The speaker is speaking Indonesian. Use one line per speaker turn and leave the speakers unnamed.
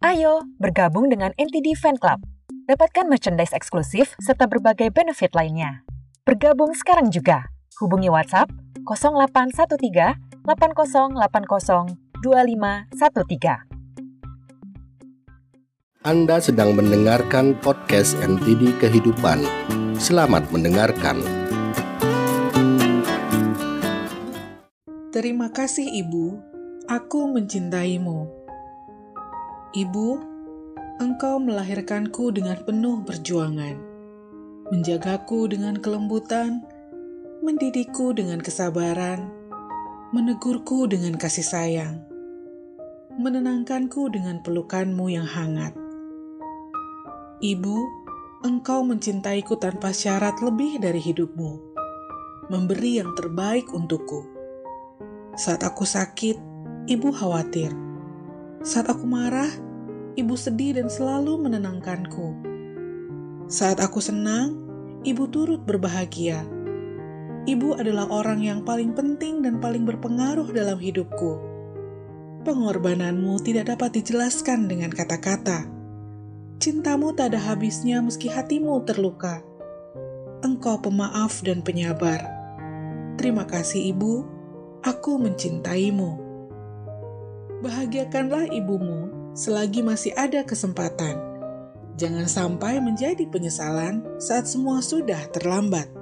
Ayo bergabung dengan NTD Fan Club. Dapatkan merchandise eksklusif serta berbagai benefit lainnya. Bergabung sekarang juga. Hubungi WhatsApp 0813 8080 2513.
Anda sedang mendengarkan podcast NTD Kehidupan. Selamat mendengarkan.
Terima kasih, Ibu. Aku mencintaimu. Ibu, Engkau melahirkanku dengan penuh perjuangan, menjagaku dengan kelembutan, mendidikku dengan kesabaran, menegurku dengan kasih sayang, menenangkanku dengan pelukanmu yang hangat. Ibu, engkau mencintaiku tanpa syarat lebih dari hidupmu, memberi yang terbaik untukku. Saat aku sakit, ibu khawatir. Saat aku marah, ibu sedih dan selalu menenangkanku. Saat aku senang, ibu turut berbahagia. Ibu adalah orang yang paling penting dan paling berpengaruh dalam hidupku. Pengorbananmu tidak dapat dijelaskan dengan kata-kata Cintamu tak ada habisnya meski hatimu terluka. Engkau pemaaf dan penyabar. Terima kasih ibu, aku mencintaimu. Bahagiakanlah ibumu selagi masih ada kesempatan. Jangan sampai menjadi penyesalan saat semua sudah terlambat.